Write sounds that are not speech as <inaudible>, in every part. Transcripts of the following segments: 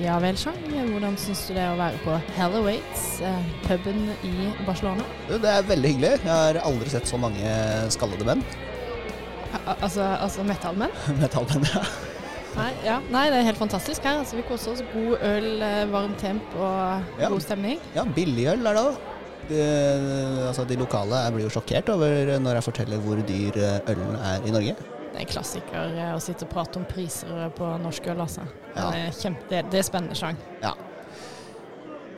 Ja vel, Chang. Hvordan syns du det er å være på Hellowaits, eh, puben i Barcelona? Det er veldig hyggelig. Jeg har aldri sett så mange skallede menn. Al altså, altså metallmenn? <laughs> Metallmenn, ja. Nei, ja. Nei, det er helt fantastisk her. Altså, vi koser oss. God øl, varmt varm temp og Ja. god stemning. Ja, billigøl er det òg. Altså, de lokale blir jo sjokkert over når jeg forteller hvor dyr eh, ølen er i Norge. Det er en klassiker eh, å sitte og prate om priser på norsk øl, altså. Ja. Det, er kjempe, det, det er spennende, Sjang. Ja.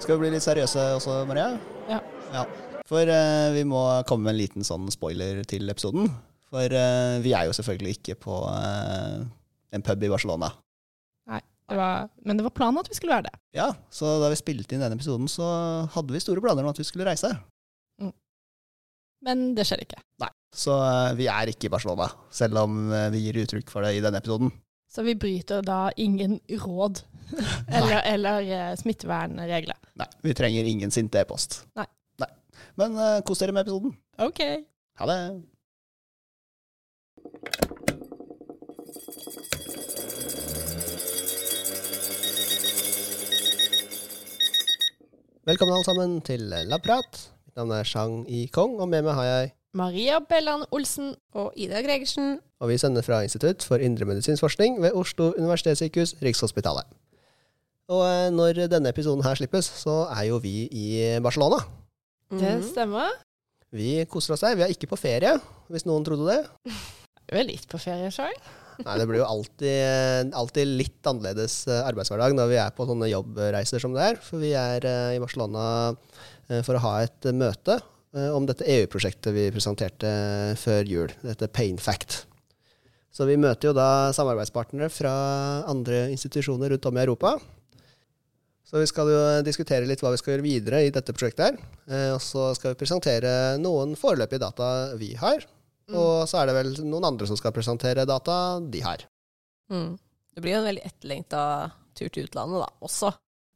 Skal vi bli litt seriøse også, Maria? Ja. ja. For uh, vi må komme med en liten sånn spoiler til episoden. For uh, vi er jo selvfølgelig ikke på uh, en pub i Barcelona. Det var, men det var planen at vi skulle være det. Ja, så da vi spilte inn denne episoden, så hadde vi store planer om at vi skulle reise. Men det skjer ikke. Nei. Så eh, vi er ikke i Barcelona, selv om eh, vi gir uttrykk for det i denne episoden. Så vi bryter da ingen råd <laughs> eller, eller eh, smittevernregler. Nei, vi trenger ingen sinte e-post. Nei. Nei. Men uh, kos dere med episoden. OK. Ha det. Velkommen alle sammen til Labprat. Mitt navn er Chang I Kong, og med meg har jeg Maria Bellan Olsen. Og Ida Gregersen. Og vi sender fra Institutt for indremedisinsk forskning ved Oslo universitetssykehus, Rikshospitalet. Og eh, når denne episoden her slippes, så er jo vi i Barcelona. Det Mhm. stemmer. Vi koser oss der. Vi er ikke på ferie, hvis noen trodde det. <laughs> Vi er litt på ferie, sjøl. Nei, det blir jo alltid, alltid litt annerledes eh, arbeidshverdag når vi er på sånne jobbreiser som det er. For vi er eh, i Barcelona eh, for å ha et eh, møte eh, om dette EU-prosjektet vi presenterte før jul. Dette Painfact. Så vi møter jo da samarbeidspartnere fra andre institusjoner rundt om i Europa. Så vi skal jo diskutere litt hva vi skal gjøre videre i dette prosjektet her. Eh, Og så skal vi presentere noen foreløpige data vi har. Og så er det vel noen andre som skal presentere data de har. Mm. Det blir jo en veldig etterlengta tur til utlandet da, også.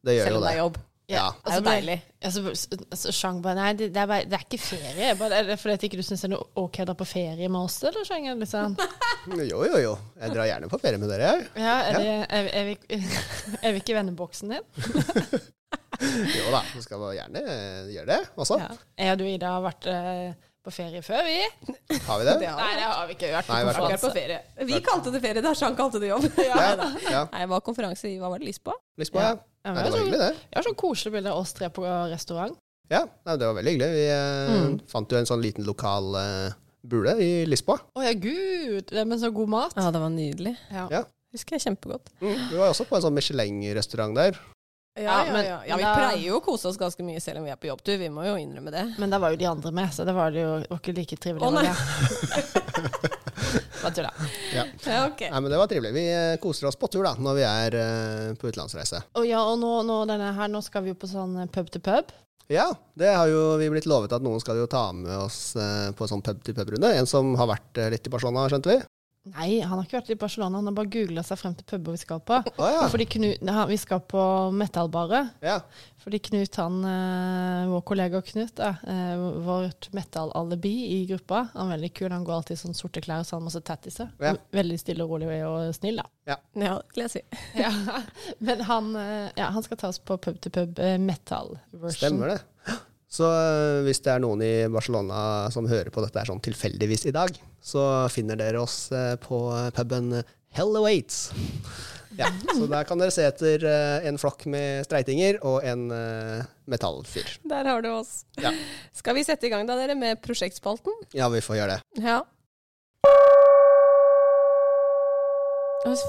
Det gjør Selv jo om det det. er jobb. Ja. Det er jo deilig. Altså, altså, bare Nei, det, det, er bare, det er ikke ferie. Bare, er det fordi at ikke du syns det er noe ok å dra på ferie med oss, eller, Sjang? Liksom? <laughs> Jo, jo, jo. Jeg drar gjerne på ferie med dere. jeg. Ja, er, det, er, vi- er, <laughs> vi, er vi ikke i venneboksen din? <laughs> Jo da, Du skal vi gjerne gjøre det også. Ja. Jeg og du, Ida, har vært eh, på ferie før, vi. Har vi det? Det har Nei, det har vi ikke. Vært Nei, på vært på- ferie. Vi kalte det ferie da Jean kalte det jobb. Ja, ja. Nei, det var konferanse i hva var det, Lisboa? Lisboa, ja. Ja, Nei, det var har hyggelig, det. sånn, jeg har sånn koselig bilde av oss tre på restaurant. Ja, nei, det var veldig hyggelig. Vi eh, Mm. fant jo en sånn liten lokal eh, bule i Lisboa. Å ja, gud! Det med så god mat. Ja, det var nydelig. Ja. Ja. Husker jeg kjempegodt. Mm. Vi var også på en sånn Michelin-restaurant der. Ja, men- ja, ja. vi pleier jo å kose oss ganske mye selv om vi er på jobbtur. Vi må jo innrømme det. Men der var jo de andre med, så det var det jo var ikke like trivelig. Å, nei. <laughs> <laughs> Bare tulla. Ja, ok. Nei, men det var trivelig. Vi eh, koser oss på tur da, når vi er eh, på utenlandsreise. Og ja, og nå, nå, denne her, nå skal vi jo på sånn pub til pub. Ja, det har jo vi blitt lovet at noen skal jo ta med oss eh, på sånn pub-til-pub-runde. En som har vært eh, litt i Barcelona, skjønte vi. Nei, han har ikke vært i Barcelona, han har bare googla seg frem til puber vi skal på. Oh, ja. Fordi Knut, ja, vi skal på metallbaret. ja. Fordi Knut, han, eh, vår kollega Knut, eh, vårt metal-alibi i gruppa, han er veldig kul. Han går alltid i sånne sorte klær og så har han masse tattiser. Ja. Veldig stille og rolig og snill, da. Ja, det vil si. <laughs> Ja. Men han, eh, ja, han skal ta oss på pub til pub eh, metal-version. Stemmer det. Så øh, hvis det er noen i Barcelona som hører på dette her sånn tilfeldigvis i dag, så finner dere oss øh, på puben Hello Aids. Ja, så der kan dere se etter en flokk med streitinger og en metallfyr. Der har du oss. Ja. <laughs> Skal vi sette i gang da, dere, med prosjektspalten? Ja, vi får gjøre det. Ja.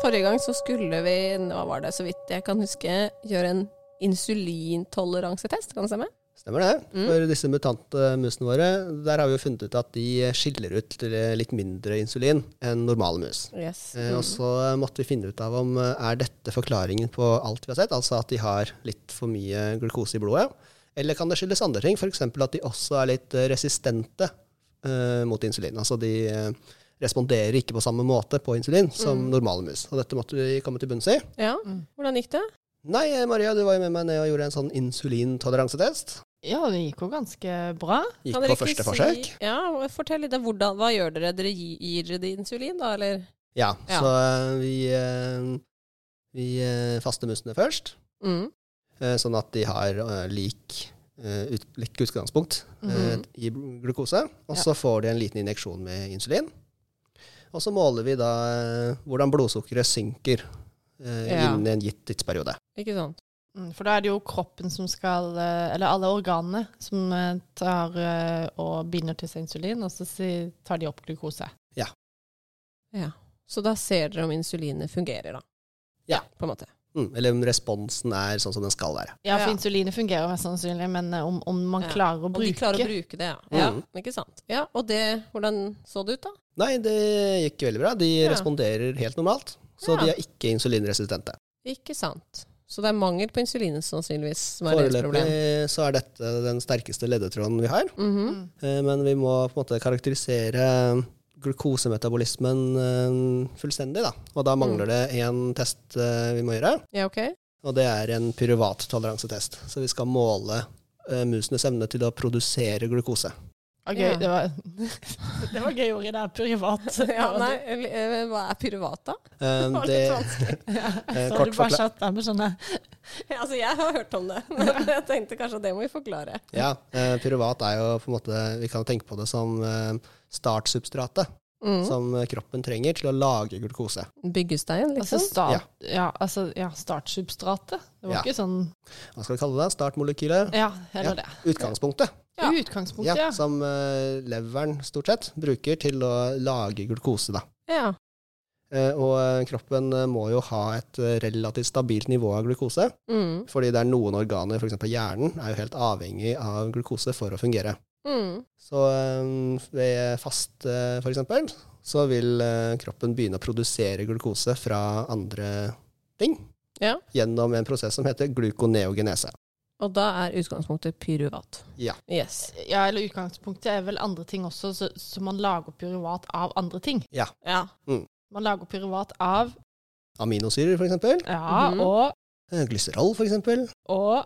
Forrige gang så skulle vi, hva var det, så vidt jeg kan huske, gjøre en insulintoleransetest, kan det stemme? Stemmer det. Mm. For disse mutante musene våre, der har vi jo funnet ut at de skiller ut litt mindre insulin enn normale mus. Yes. Mm. og så måtte vi finne ut av om eh, er dette forklaringen på alt vi har sett, altså at de har litt for mye glukose i blodet, eller kan det skyldes andre ting, f.eks. at de også er litt eh, resistente uh, mot insulin. Altså de eh, responderer ikke på samme måte på insulin som normale mus. Og dette måtte vi komme til bunns i. Ja, Mm. hvordan gikk det? Nei, eh, Maria, du var jo med meg ned og gjorde en sånn insulintoleransetest. Ja, det gikk jo ganske bra. Gikk på første si- forsøk. Ja, fortell litt. Hvordan, hva gjør dere? Dere gi- gir dere insulin, da, eller? Ja, Ja. så eh, vi eh, Vi eh, faster musene først, Mm. eh, sånn at de har lik, ut, lik utgangspunkt eh, Mhm. i glukose. Og så får de en liten injeksjon med insulin. Og så måler vi da hvordan blodsukkeret synker Ja. innen en gitt tidsperiode. Ikke sant? Mm, For da er det jo kroppen som skal eh, Eller alle organene som eh, tar eh, og binder til seg insulin, og så tar de opp glukose. Ja. ja. Så da ser dere om insulinet fungerer, da. Ja. På en måte. Mm, eller om responsen er sånn som den skal være. Ja, for Ja. insulinet fungerer mest sannsynlig, men om, om man Ja. klarer å bruke Om de klarer å bruke det, ja. ja. Mhm. Ikke sant. Ja, Og det, hvordan så det ut, da? Nei, det gikk veldig bra. De Ja. responderer helt normalt. Så Ja. de er ikke insulinresistente. Ikke sant. Så det er mangel på insulin sannsynligvis som er deres problem. Foreløpig så er dette den sterkeste ledetråden vi har. Mm. -hmm. Men vi må på en måte karakterisere glukosemetabolismen eh, fullstendig, da. Og da mangler det én test eh, vi må gjøre, Ja, ok. og det er en pyruvattoleransetest. Så vi skal måle musenes evne til å produsere glukose. Ok, Ja. det, var, <laughs> det var gøy ord i det er privat. <laughs> Ja, nei, eh, hva er pyruvat, da? Eh, <laughs> Det var litt vanskelig. ja. Så har du bare satt der med sånne Ja, altså, jeg har hørt om det, men jeg tenkte kanskje at det må vi forklare. ja, eh, pyruvat er jo på en måte Vi kan tenke på det som eh, startsubstratet Mm. som eh, kroppen trenger til å lage glukose. Byggestein, Altså, liksom? start, ja. altså, ja, startsubstratet. Det var Ja. ikke sånn Hva skal vi kalle det? Startmolekylet? Ja, eller det. Utgangspunktet. Ja. I utgangspunktet, Ja, som uh, leveren stort sett bruker til å lage glukose. Da. Ja. Uh, og eh, kroppen må jo ha et relativt stabilt nivå av glukose, Mm. fordi det er noen organer, f.eks. hjernen, er jo helt avhengig av glukose for å fungere. Mm. Så eh, ved faste, f.eks., så vil kroppen begynne å produsere glukose fra andre ting Ja. gjennom en prosess som heter glukoneogenese. Og da er utgangspunktet pyruvat. Ja. Yes. Ja, eller utgangspunktet er vel andre ting også, så, så man lager pyruvat av andre ting. Ja. Ja. Man lager pyruvat av Aminosyrer, for eksempel. Ja, Mhm. og, Glyserol, for eksempel. og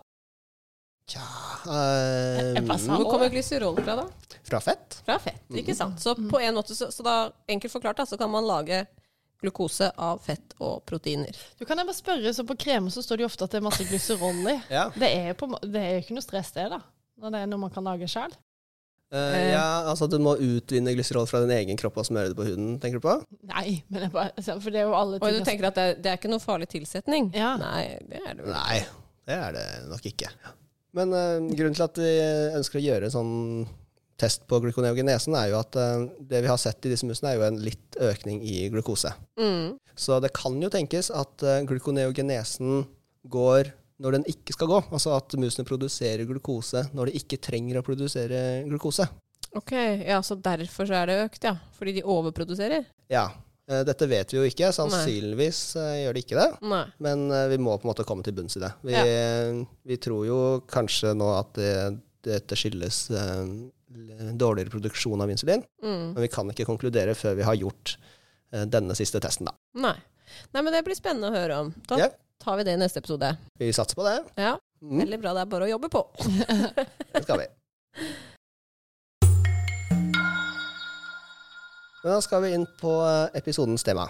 Tja eh, Jeg bare Hvor kommer glycerol fra, da? Fra fett. Fra fett, ikke Mhm. sant? Så på en måte, så, så da, enkelt forklart, da, så kan man lage glukose av fett og proteiner. Du kan jeg bare spørre, så på kremer så står det jo ofte at det er masse glyserol i. <laughs> Ja. Det er jo på, det er jo ikke noe stress det, da. Når det er noe man kan lage sjøl. Uh, ja, altså du må utvinne glyserol fra din egen kropp og smøre det på huden, tenker du på? Nei, men jeg bare, altså, for det er jo alle ting Og du tenker at det, er- det er ikke noe farlig tilsetning? Ja. Nei, det er det. Nei, det er det nok ikke. Men uh, grunnen til at vi ønsker å gjøre sånn test på glukoneogenesen, er jo at eh, det vi har sett i disse musene, er jo en litt økning i glukose. Mm. Så det kan jo tenkes at uh, glukoneogenesen går når den ikke skal gå. Altså at musene produserer glukose når de ikke trenger å produsere glukose. Ok, ja, så derfor så er det økt, ja. Fordi de overproduserer? Ja, eh, dette vet vi jo ikke. Sannsynligvis Nei. gjør det ikke det. Nei. Men eh, vi må på en måte komme til bunns i det. Vi, vi tror jo kanskje nå at det, dette skyldes eh, dårligere produksjon av insulin, Mm. men vi kan ikke konkludere før vi har gjort eh, denne siste testen, da. Nei. Nei, men det blir spennende å høre om. Da yeah. tar vi det i neste episode. Vi satser på det. Ja, Mm, veldig bra. Det er bare å jobbe på. <laughs> det skal vi. Men da skal vi inn på eh, episodens tema.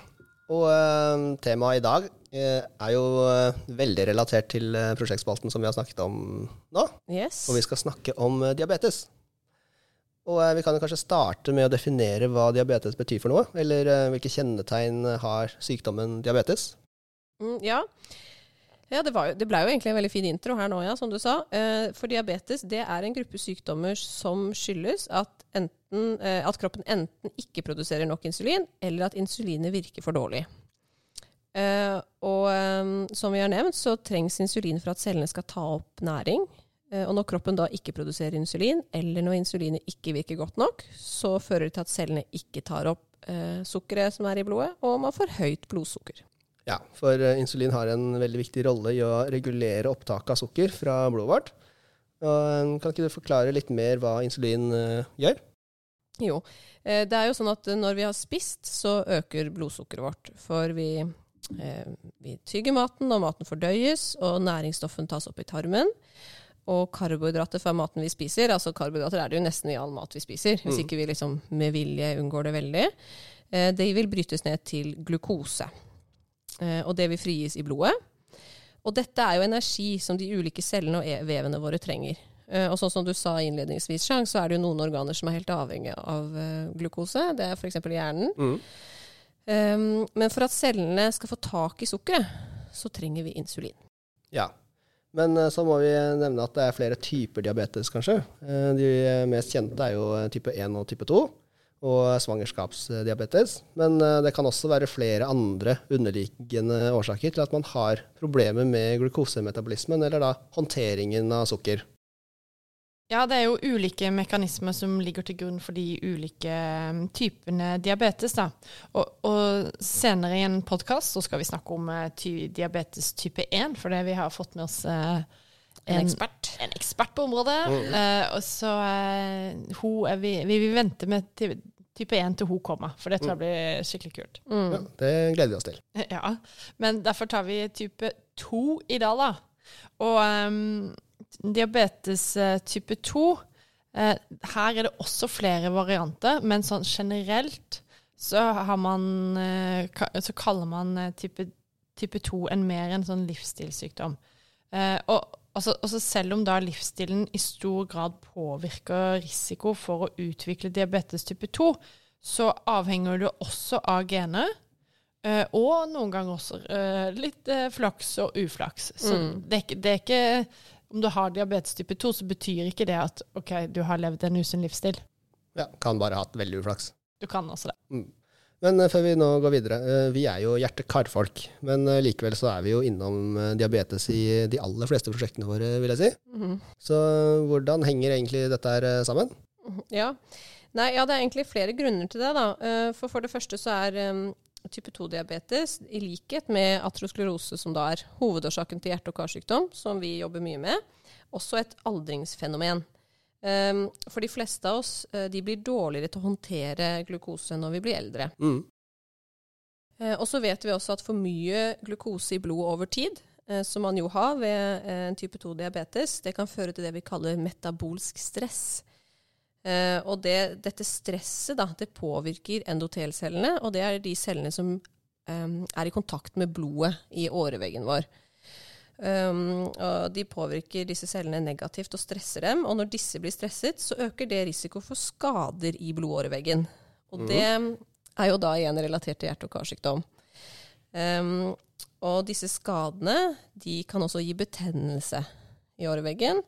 Og uh, temaet i dag uh, er jo uh, veldig relatert til eh, prosjektspalten som vi har snakket om nå. Yes. Og vi skal snakke om eh, diabetes. Og eh, vi kan kanskje starte med å definere hva diabetes betyr for noe. Eller eh, hvilke kjennetegn har sykdommen diabetes. Mm, ja. Ja, det, jo, det ble jo egentlig en veldig fin intro her nå, ja, som du sa. Eh, for diabetes det er en gruppe sykdommer som skyldes at, enten, eh, at kroppen enten ikke produserer nok insulin, eller at insulinet virker for dårlig. Eh, og eh, som vi har nevnt, så trengs insulin for at cellene skal ta opp næring. Eh, og når kroppen da ikke produserer insulin, eller når insulinet ikke virker godt nok, så fører det til at cellene ikke tar opp eh, sukkeret som er i blodet, og man får høyt blodsukker. Ja, for eh, insulin har en veldig viktig rolle i å regulere opptaket av sukker fra blodet vårt. Og, eh, kan ikke du forklare litt mer hva insulin eh, gjør? Jo. Eh, det er jo sånn at når vi har spist, så øker blodsukkeret vårt. For vi, eh, vi tygger maten, og maten fordøyes, og næringsstoffen tas opp i tarmen. Og karbohydrater fra maten vi spiser, altså karbohydrater er det jo nesten i all mat vi spiser, hvis Mm. ikke vi liksom med vilje unngår det veldig, eh, de vil brytes ned til glukose. eh, og det vil frigis i blodet. Og dette er jo energi som de ulike cellene og e- vevene våre trenger. Eh, og sånn som du sa innledningsvis, Chang, så er det jo noen organer som er helt avhengig av glukose. Det er f.eks. hjernen. Mm. Um, men for at cellene skal få tak i sukkeret, så trenger vi insulin. Ja. Men eh, så må vi nevne at det er flere typer diabetes, kanskje. Eh, De mest kjente er jo eh, type 1 og type 2, og svangerskapsdiabetes. Men det kan også være flere andre underliggende årsaker til at man har problemer med glukosemetabolismen, eller da håndteringen av sukker. Ja, det er jo ulike mekanismer som ligger til grunn for de ulike mm, typene diabetes. Da. Og, og senere i en podkast skal vi snakke om eh, ty diabetes type 1, fordi vi har fått med oss eh, En ekspert. En ekspert på området. Eh, og så eh, hun er vi, vi vil vente med ty- type 1 til hun kommer, for det tror jeg blir skikkelig kult. Mm. Ja, det gleder vi oss til. <laughs> Ja, men derfor tar vi type 2 i dag, da. Og ehm, diabetes eh, type 2 eh, Her er det også flere varianter, men sånn generelt så har man eh, Så kaller man type, type 2 en mer en sånn livsstilssykdom. Eh, og altså, altså selv om da livsstilen i stor grad påvirker risiko for å utvikle diabetes type 2, så avhenger det også av gener. Og noen ganger også litt flaks og uflaks. Så Mm. det, er ikke, det er ikke Om du har diabetes type 2, så betyr ikke det at OK, du har levd en usunn livsstil. Ja, kan bare ha hatt veldig uflaks. Du kan også det. Men eh, før vi nå går videre, eh, vi er jo hjerte-karfolk. Men eh, likevel så er vi jo innom diabetes i de aller fleste prosjektene våre, vil jeg si. Mhm. Så eh, hvordan henger egentlig dette her sammen? Ja. Nei, ja, det er egentlig flere grunner til det. da. For for det første så er type 2-diabetes, i likhet med atrosklerose, som da er hovedårsaken til hjerte- og karsykdom, som vi jobber mye med, også et aldringsfenomen. For de fleste av oss eh, de blir dårligere til å håndtere glukose når vi blir eldre. Mm. Eh, Og så vet vi også at for mye glukose i blodet over tid, eh, som man jo har ved en type 2-diabetes, det kan føre til det vi kaller metabolsk stress. Eh, og det, dette stresset da, det påvirker endotelcellene, og det er de cellene som eh, er i kontakt med blodet i åreveggen vår. Um, og de påvirker disse cellene negativt og stresser dem. Og når disse blir stresset, så øker det risiko for skader i blodåreveggen. Og det er jo da igjen relatert til hjerte- og karsykdom. Um, og disse skadene de kan også gi betennelse i åreveggen.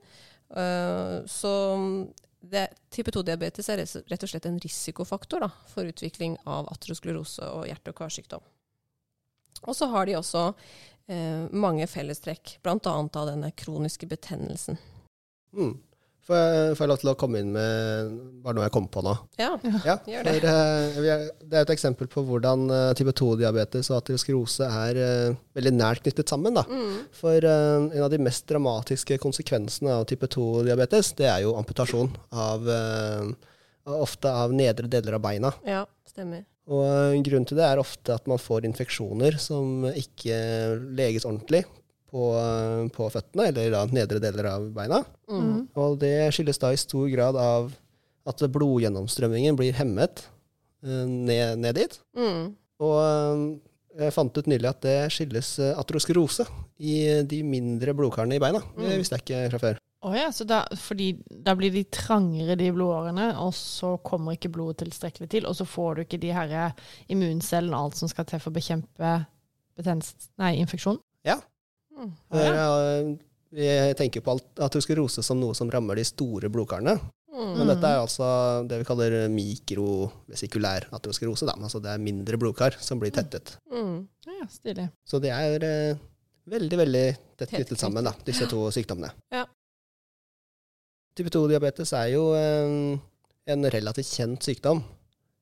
Uh, så det, type 2-diabetes er rett og slett en risikofaktor da, for utvikling av atrosklerose og hjerte- og karsykdom. Og så har de også eh, mange fellestrekk, bl.a. av denne kroniske betennelsen. Mm. Får jeg, får jeg lov til å komme inn med bare noe jeg kom på nå? Ja, Ja, Gjør det. for eh, det er et eksempel på hvordan eh, type 2-diabetes og aterosklerose er eh, veldig nært knyttet sammen. Da. mm, For en av de mest dramatiske konsekvensene av type 2-diabetes, det er jo amputasjon av ofte av nedre deler av beina. ja stemmer. Og grunnen til det er ofte at man får infeksjoner som ikke leges ordentlig på, eh, på føttene, eller da nedre deler av beina. Mm. Og det skyldes da i stor grad av at blodgjennomstrømmingen blir hemmet eh, ned, ned dit. Mm. Og eh, jeg fant ut nylig at det skyldes atroskerose i de mindre blodkarene i beina. Det Mm. visste jeg ikke fra før. Oh ja, så da, fordi da blir de trangere, de blodårene, og så kommer ikke blodet tilstrekkelig til, og så får du ikke de her immuncellene og alt som skal til for å bekjempe betennelse, nei, infeksjon. Mm. Eh, Vi tenker på alt- aterosklerose som noe som rammer de store blodkarene. Mm. Men dette er altså det vi kaller mikrovesikulær atroskerose. Da. Altså det er mindre blodkar som blir tettet. Mm. Ja, stilig. Så det er eh, veldig, veldig tett Tett knyttet sammen, da, disse to sykdommene. Ja. Type 2-diabetes er jo eh, en relativt kjent sykdom.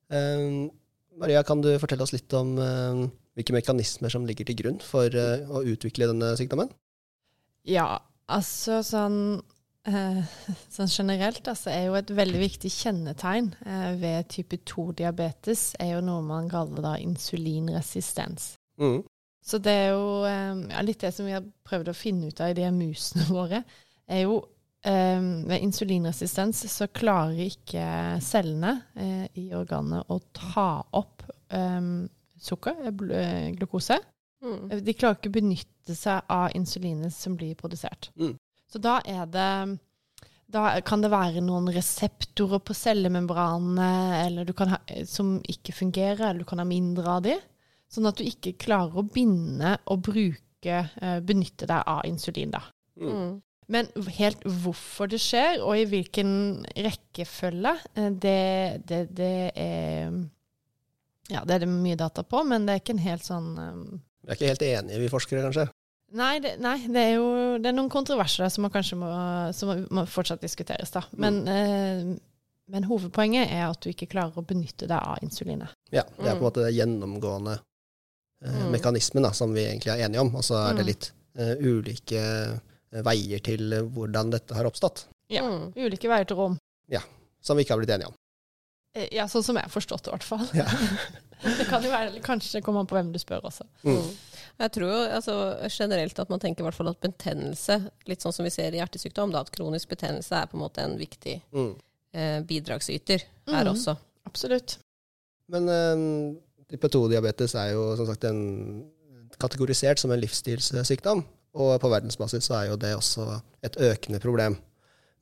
Eh, Maria, kan du fortelle oss litt om eh, hvilke mekanismer som ligger til grunn for eh, å utvikle denne sykdommen? Ja, altså sånn, eh, <laughs> sånn generelt altså, er jo et veldig viktig kjennetegn eh, ved type 2-diabetes er jo noe man kaller da insulinresistens. Mm. Så det er jo ja, litt det som vi har prøvd å finne ut av i de musene <laughs> våre, er jo ved insulinresistens så klarer ikke cellene i organet å ta opp eh, sukker, eh, eh, glukose, Mm. De klarer ikke å benytte seg av insulinet som blir produsert. Mm. Så da er det Da kan det være noen reseptorer på cellemembranene eller du kan ha, som ikke fungerer, eller du kan ha mindre av de. Sånn at du ikke klarer å binde og bruke, eh, benytte deg av insulin, da. Mm. Mm. Men helt hvorfor det skjer, og i hvilken rekkefølge, eh, det, det, det er Ja, det er det mye data på, men det er ikke en helt sånn um, Vi er ikke helt enige, vi forskere, kanskje. Nei, det, nei, det er jo det er noen kontroverser der som man kanskje må, som må fortsatt diskuteres, da. Men, eh, men hovedpoenget er at du ikke klarer å benytte deg av insulinet. Ja, Det er på en Mm. måte det gjennomgående eh, Mm. mekanismen da, som vi egentlig er enige om. Og så er det Mm. litt eh, ulike eh, veier til eh, hvordan dette har oppstått, Ja. Mm. Ulike veier til rom. Ja. som vi ikke har blitt enige om. Eh, Ja, sånn som jeg har forstått det, i hvert fall. Ja. <laughs> det kan jo være, kanskje kommer an på hvem du spør også. Mm. Mm. Jeg tror jo altså, generelt at man tenker i hvert fall at betennelse, litt sånn som vi ser i hjertesykdom, da, at kronisk betennelse er på en måte en viktig Mm. eh, bidragsyter her mm. også. Absolutt. Men eh, type 2-diabetes er jo som sagt en, kategorisert som en livsstilssykdom. Og på verdensbasis så er jo det også et økende problem.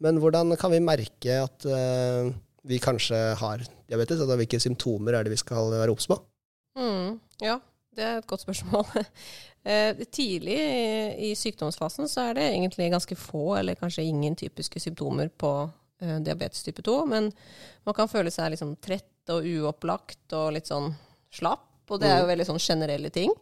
Men hvordan kan vi merke at eh, vi kanskje har diabetes? Altså, hvilke symptomer er det vi skal være obs på? Mm, ja, det er et godt spørsmål. <laughs> Eh, Tidlig i, i sykdomsfasen så er det egentlig ganske få, eller kanskje ingen typiske symptomer på eh, diabetes type 2, men man kan føle seg liksom trett og uopplagt og litt sånn slapp, og det er jo veldig sånn generelle ting.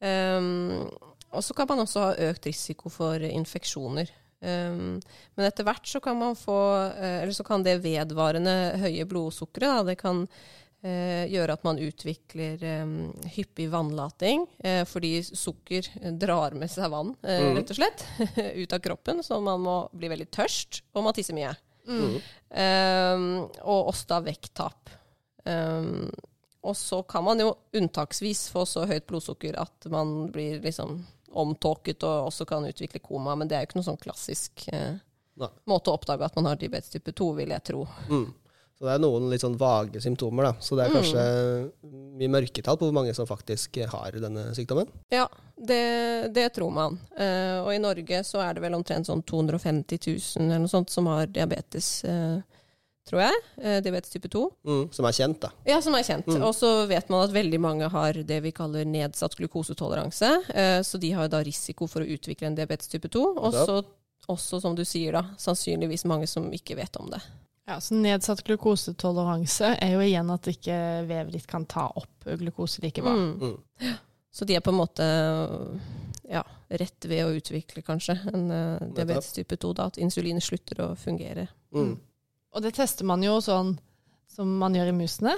Um, og så kan man også ha økt risiko for infeksjoner. Um, men etter hvert så kan man få uh, Eller så kan det vedvarende høye blodsukkeret da, det kan uh, gjøre at man utvikler um, hyppig vannlating, uh, fordi sukker drar med seg vann, Mhm. rett og slett, <laughs> ut av kroppen, så man må bli veldig tørst, og man tisser mye. Mm. Um, og også da vekttap. Og så kan man jo unntaksvis få så høyt blodsukker at man blir liksom omtåket og også kan utvikle koma, men det er jo ikke noe sånn klassisk eh, måte å oppdage at man har diabetes type 2, vil jeg tro. Mm. Så det er noen litt sånn vage symptomer, da. Så det er kanskje mye mørketall på hvor mange som faktisk har denne sykdommen. Ja, det, det tror man. Uh, og i Norge så er det vel omtrent sånn 250 000 eller noe sånt som har diabetes, eh, tror jeg. Eh, diabetes type 2. Mm. Som er kjent, da. Ja, som er kjent. Mm. Og så vet man at veldig mange har det vi kaller nedsatt glukosetoleranse. Eh, så de har da risiko for å utvikle en diabetes type 2. Og så også, som du sier, da, sannsynligvis mange som ikke vet om det. Ja, så Nedsatt glukosetoleranse er jo igjen at ikke vevet ditt kan ta opp glukose like bra. Mm. Mm. Så de er på en måte ja, rett ved å utvikle kanskje en uh, diabetes type 2, da, at insulinet slutter å fungere. Mm. Og det tester man jo sånn som man gjør i musene.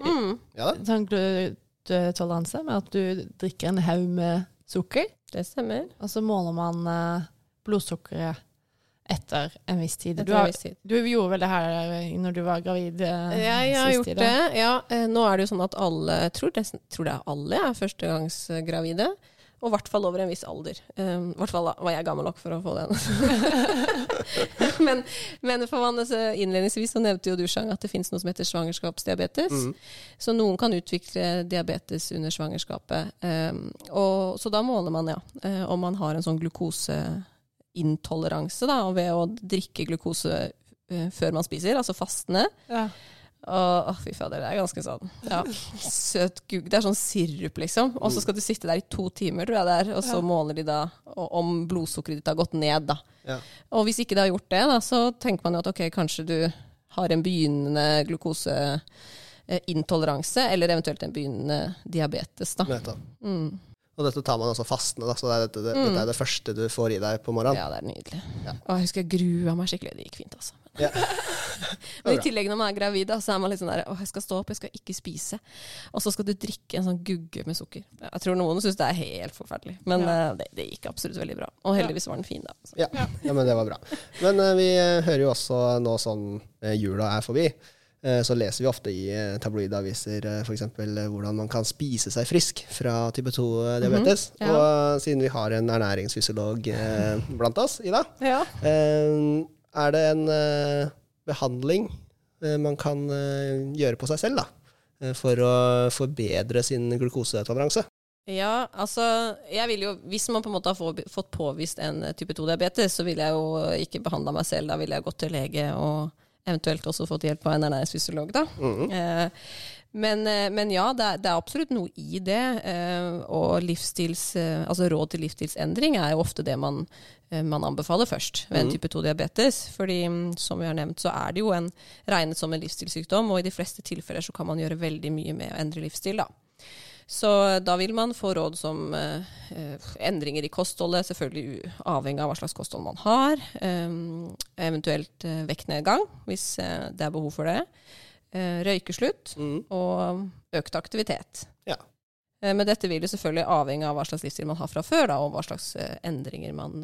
Mm. Ja. Sånn glutetoleranse med at du drikker en haug med sukker, Det stemmer. og så måler man eh, blodsukkeret etter en viss tid. Du, har, du gjorde vel det her når du var gravid? eh, Jeg har gjort tid, det. Ja, eh, nå er det jo sånn at alle tror det, tror det er alle er førstegangsgravide. Og i hvert fall over en viss alder. I I hvert fall var jeg gammel nok for å få den. <laughs> men, men altså, innledningsvis så nevnte jo du Shang, at det finnes noe som heter svangerskapsdiabetes. Mm. Så noen kan utvikle diabetes under svangerskapet. Um, og, så da måler man ja, eh, om man har en sånn glukoseintoleranse da, ved å drikke glukose eh, før man spiser, altså fastende. Ja. Og, å, fy fader, det er ganske sånn ja, søt gugg. Det er sånn sirup, liksom. Og så skal du sitte der i to timer, tror jeg det er, og så Ja. måler de da om blodsukkeret ditt har gått ned, da. Ja. Og hvis ikke det har gjort det, da, så tenker man jo at ok, kanskje du har en begynnende glukoseintoleranse, eller eventuelt en begynnende diabetes, da. Nettopp. Mm. Og dette tar man altså fastende, da, så det er dette, det, Mm. dette er det første du får i deg på morgenen. Ja, det er nydelig. Ja. Og jeg husker jeg grua meg skikkelig. Det gikk fint, altså. <laughs> Ja. Men i tillegg når man er gravid, da, så er man litt sånn der Å, jeg skal stå opp, jeg skal ikke spise. Og så skal du drikke en sånn gugge med sukker. Jeg tror noen syns det er helt forferdelig. Men Ja. uh, det, det gikk absolutt veldig bra. Og heldigvis var den fin, da. Ja. ja, men det var bra. Men uh, vi eh, hører jo også nå sånn uh, jula er forbi, så leser vi ofte i uh, tabloidaviser uh, f.eks. Hvordan man kan spise seg frisk fra type 2-diabetes. Ja. Og eh, siden vi har en ernæringsfysiolog eh, blant oss, Ida, Ja. eh, er det en eh, behandling eh, man kan eh, gjøre på seg selv da, eh, for å forbedre sin glukosetoleranse? Ja, altså jeg vil jo, Hvis man på en måte har få- fått påvist en eh, type 2-diabetes, så ville jeg jo ikke behandla meg selv. Da ville jeg gått til lege og eventuelt også fått hjelp av en ernæringsfysiolog. da. Mm. Eh, men, eh, men ja, det er, det er absolutt noe i det. Eh, og livsstils, eh, altså råd til livsstilsendring er jo ofte det man, eh, man anbefaler først ved en Mhm. type 2-diabetes. Fordi mm, som vi har nevnt, så er det jo en, regnet som en livsstilssykdom, og i de fleste tilfeller så kan man gjøre veldig mye med å endre livsstil. da. Så da vil man få råd som eh, eh, endringer i kostholdet, selvfølgelig avhengig av hva slags kosthold man har. eh, eventuelt eh, vektnedgang, hvis eh, det er behov for det. Eh, røykeslutt mm. og økt aktivitet. Ja. Eh, men dette vil jo selvfølgelig avhenge av hva slags livsstil man har fra før, da, og hva slags endringer man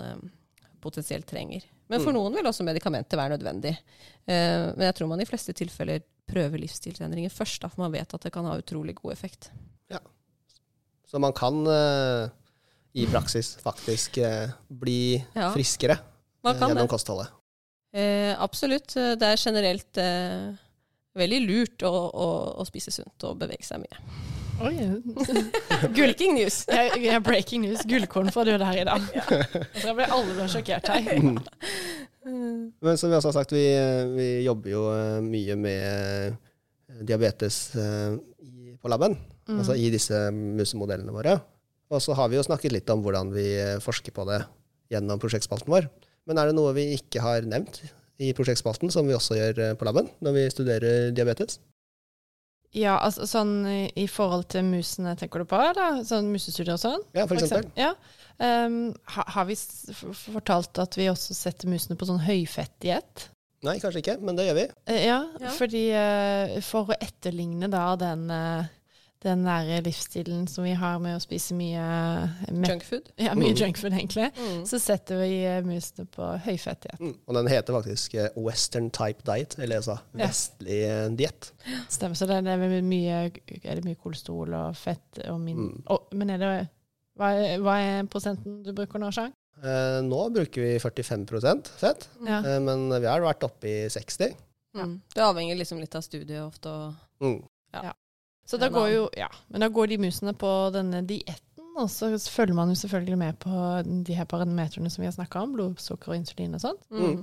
potensielt trenger. Men for Mm. noen vil også medikamenter være nødvendig. Eh, men jeg tror man i fleste tilfeller prøver livsstilsendringer først, da, for man vet at det kan ha utrolig god effekt. Så man kan eh, i praksis faktisk eh, bli Ja. friskere eh, gjennom det. kostholdet. Eh, absolutt. Det er generelt eh, veldig lurt å, å, å spise sunt og bevege seg mye. Oi, Breaking <laughs> news! <laughs> jeg, jeg er breaking news. Gullkorn får du der i dag. Jeg tror jeg alle ble sjokkert her. <laughs> Men som vi også har sagt, vi, vi jobber jo mye med diabetes eh, på laben. Mm. Altså i disse musemodellene våre. Og så har vi jo snakket litt om hvordan vi eh, forsker på det gjennom prosjektspalten vår. Men er det noe vi ikke har nevnt i prosjektspalten, som vi også gjør eh, på laben når vi studerer diabetes? Ja, altså sånn i, i forhold til musene, tenker du på? Eller? Sånn musestudier og sånn? Ja, for eksempel. Ja. Um, ha, har vi s- fortalt at vi også setter musene på sånn høyfettighet? Nei, kanskje ikke, men det gjør vi. Uh, Ja, Ja. fordi uh, for å etterligne da den, eh, den nære livsstilen som vi har med å spise mye, Junkfood. ja, mye Mm. junkfood, egentlig, Mm. så setter vi eh, musene på høyfettighet. Mm. Og den heter faktisk eh, Western Type Diet, eller altså Ja. vestlig eh, diett. Stemmer. Så det, er mye, er det mye kolesterol og fett og min... Mm. oh, men er det hva, hva er prosenten du bruker nå, Sjang? Eh, nå bruker vi 45 fett, Ja. eh, men vi har vært oppe i 60. Mm. Det avhenger liksom litt av studiet ofte. Og Mm. Så da går jo Ja, men da går de musene på denne dietten, og så følger man jo selvfølgelig med på de her parametrene som vi har snakka om, blodsukker og insulin og sånt. mm.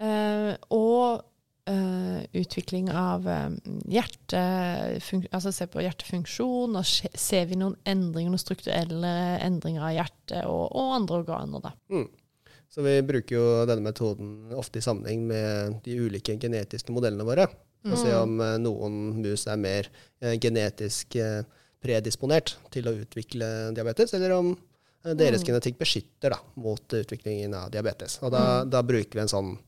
Uh, og uh, utvikling av um, hjertefunk altså se på hjertefunksjon, og se- ser vi noen endringer, noen strukturelle endringer av hjertet og, og andre organer, da. Mm. Så vi bruker jo denne metoden ofte i sammenheng med de ulike genetiske modellene våre. Å se Mm. om eh, noen mus er mer eh, genetisk eh, predisponert til å utvikle diabetes, eller om deres Mm. genetikk beskytter da, mot utviklingen av diabetes. Og da, da bruker vi en sånn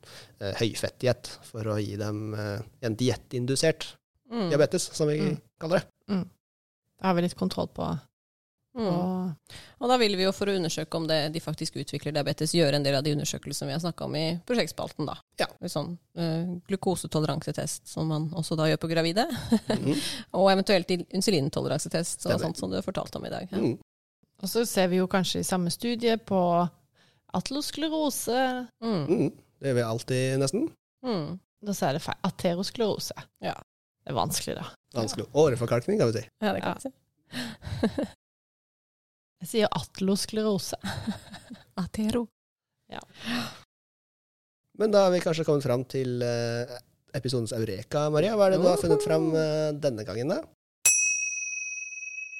eh, høyfettdiett for å gi dem eh, en diettindusert Mm. diabetes, som vi Mm. kaller det. Da har vi litt kontroll på, Mm. Og, Og da vil vi jo for å undersøke om det, de faktisk utvikler diabetes, gjøre en del av de undersøkelsene vi har snakka om i prosjektspalten. da. Ja. Sånn uh, glukosetoleransetest, som man også da gjør på gravide. Mm. <laughs> og eventuelt insulintoleransetest, og sånt som du har fortalt om i dag. Ja. Mm. Og så ser vi jo kanskje i samme studie på atlosklerose. Mm. Mm. Det gjør vi alltid, nesten. Mm. Da så er det feil. Aterosklerose. Ja. Det er vanskelig, da. Vanskelig. Åreforkalkning, kan vi si. ja, det kan Ja. vi si. <laughs> Jeg sier atlosklerose. <laughs> Atero. Men da har vi kanskje kommet fram til eh, episodens eureka, Maria. Hva er det du har funnet fram eh, denne gangen, da?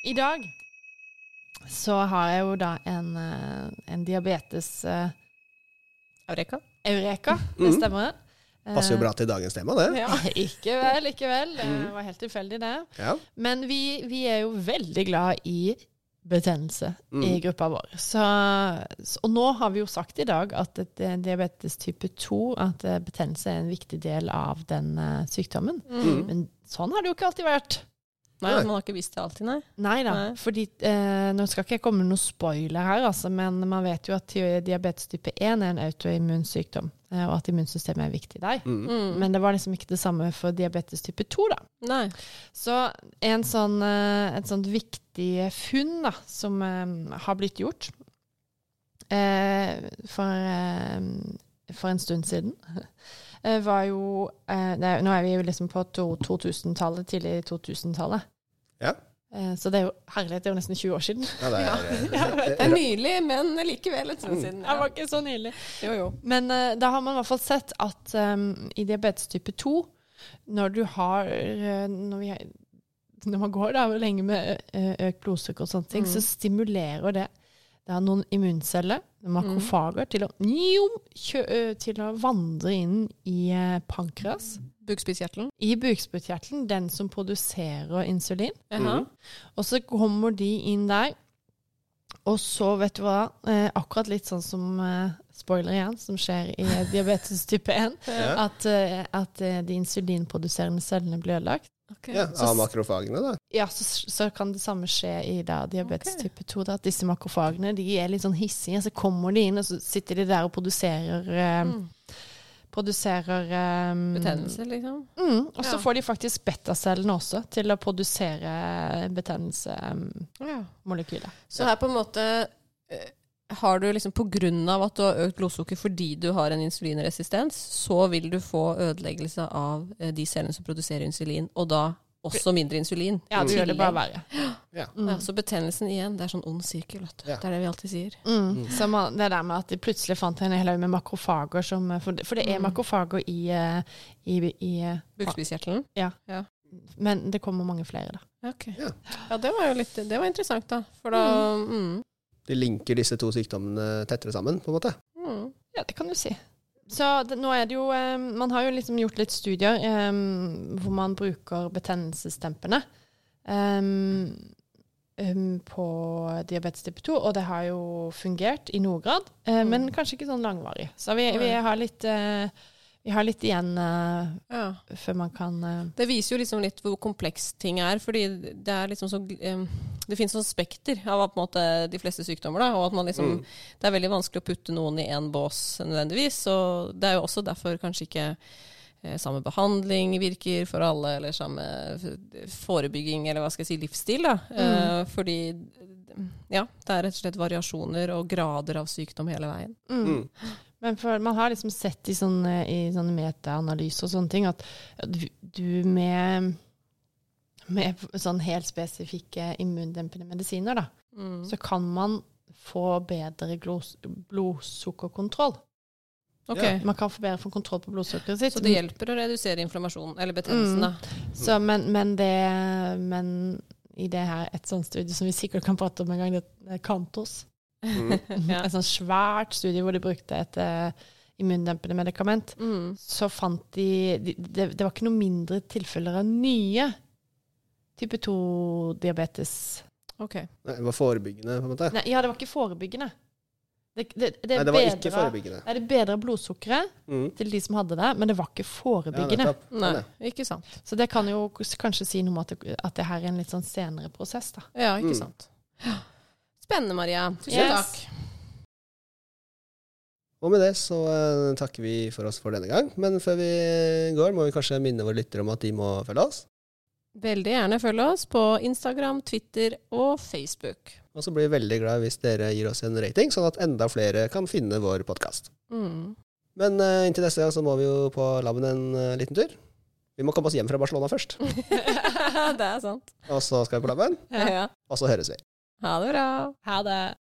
I dag så har jeg jo da en, eh, en diabetes uh, Eureka. eureka, <laughs> det Mhm. stemmer Mm. Passer jo bra til dagens tema, det. Ja. <laughs> Ikke vel, ikke vel. Det Mhm. var helt tilfeldig, det. Ja. Men vi, vi er jo veldig glad i betennelse Mm. i gruppa vår. Så, så- og nå har vi jo sagt i dag at et, eh, diabetes type 2, at eh, betennelse er en viktig del av den eh, sykdommen. Mm. Men sånn har det jo ikke alltid vært. Nei, man har ikke visst det alltid, nei. Nei da, Nei. fordi eh, nå skal ikke jeg komme med noen spoiler her, altså, men man vet jo at diabetes type 1 er en autoimmun sykdom, eh, og at immunsystemet er viktig der. Mm. Mm. Men det var liksom ikke det samme for diabetes type 2, da. Nei. Så en sånn, eh, et sånt viktig funn da, som eh, har blitt gjort eh, for, eh, for en stund siden, <laughs> var jo eh, det, Nå er vi jo liksom på 2000-tallet, tidlig 2000-tallet. Ja. Eh, Så det er jo herlighet, det er jo nesten 20 år siden. <laughs> Ja, det er, Det er nylig, men likevel en stund siden. Det var ikke så nylig. Jo, jo. Men uh, da har man i hvert fall sett at um, i diabetes type 2, når du har eh, når, vi, når man går da lenge med eh, økt blodsukker og sånne ting, Mm. så stimulerer det det er noen immunceller, makrofager, til, å, njom, kjø, til å vandre inn i pankras. pankreas. Bukspyttkjertelen. I bukspyttkjertelen, den som produserer insulin. Jaha. Og så kommer de inn der, og så, vet du hva, eh, akkurat litt sånn som eh, spoiler igjen, som skjer i diabetes type 1, <laughs> ja. at, eh, at de insulinproduserende cellene blir ødelagt. Ok. ja, av makrofagene, da. Ja, så, så kan det samme skje i da, diabetes okay. type 2. Da, at disse makrofagene de er litt sånn hissige, så kommer de inn, og så sitter de der og produserer eh, Mm. Produserer um, Betennelse, liksom. Mm, og så får de faktisk betacellene også til å produsere betennelsemolekyler. Ja. Så her på en måte eh, har du liksom av at du har økt blodsukker fordi du har en insulinresistens, så vil du få ødeleggelse av eh, de cellene som produserer insulin, og da også mindre insulin. Ja, du gjør det bare verre. Ja. Mm. Ja, så betennelsen igjen, det er sånn ond sirkel. Vet du. Ja. Det er det vi alltid sier. Mm. Så man, det der med at de plutselig fant en hel haug med makrofager som For det, for det er Mm. makrofager i, i, i, i Ja. ja. Men det kommer mange flere, da. Okay. Ja. Ja, det var jo litt Det var interessant, da. For da mm. De linker disse to sykdommene tettere sammen, på en måte. Mm. Ja, det kan du si. Så det, nå er det jo eh, Man har jo liksom gjort litt studier eh, hvor man bruker betennelsesdempende eh, um, på diabetes type 2, og det har jo fungert i noe grad, eh, Mm. men kanskje ikke sånn langvarig. Så vi, vi har litt eh, vi har litt igjen uh, Ja. før man kan uh, Det viser jo liksom litt hvor komplekst ting er, fordi det er liksom så um, Det finnes sånn spekter av på en måte de fleste sykdommer, da, og at man liksom Mm. Det er veldig vanskelig å putte noen i én bås nødvendigvis, og det er jo også derfor kanskje ikke eh, samme behandling virker for alle, eller samme forebygging, eller hva skal jeg si, livsstil, da. Eh, fordi ja, det er rett og slett variasjoner og grader av sykdom hele veien. mm. Men for, man har liksom sett i sånne, i sånne metaanalyser og sånne ting at du, du med, med sånn helt spesifikke immundempende medisiner, da, Mm. så kan man få bedre glos, blodsukkerkontroll. Okay. Ja. Man kan få bedre få kontroll på blodsukkeret sitt. Så det hjelper å redusere inflammasjonen, eller betennelsen, Mm. da. Så, men, men, det, men i det her, et sånt studie som vi sikkert kan prate om en gang, det er Kantos. Mm. <laughs> Ja. Et sånt svært studie hvor de brukte et uh, immundempende medikament. Mm. så fant de, de det, det var ikke noe mindre tilfeller av nye type 2-diabetes. Ok. Nei, Det var forebyggende, på en måte. Nei, ja, det var ikke forebyggende. Det, det, det, Nei, det var ikke forebyggende. Nei, det bedra blodsukkeret Mm. til de som hadde det, men det var ikke forebyggende. Ja, Sånn, Nei, ikke sant. så det kan jo kanskje si noe om at det, at det her er en litt sånn senere prosess, da. Ja, ikke Mm. sant. Spennende, Maria. Tusen Yes. takk. Og med det så eh, takker vi for oss for denne gang. Men før vi går, må vi kanskje minne våre lyttere om at de må følge oss. Veldig gjerne følg oss på Instagram, Twitter og Facebook. Og så blir vi veldig glad hvis dere gir oss en rating, sånn at enda flere kan finne vår podkast. Mm. Men uh, inntil neste gang så må vi jo på laben en uh, liten tur. Vi må komme oss hjem fra Barcelona først, <laughs> det er sant. og så skal vi på laben, Ja. og så høres vi. Ha det bra. Ha det.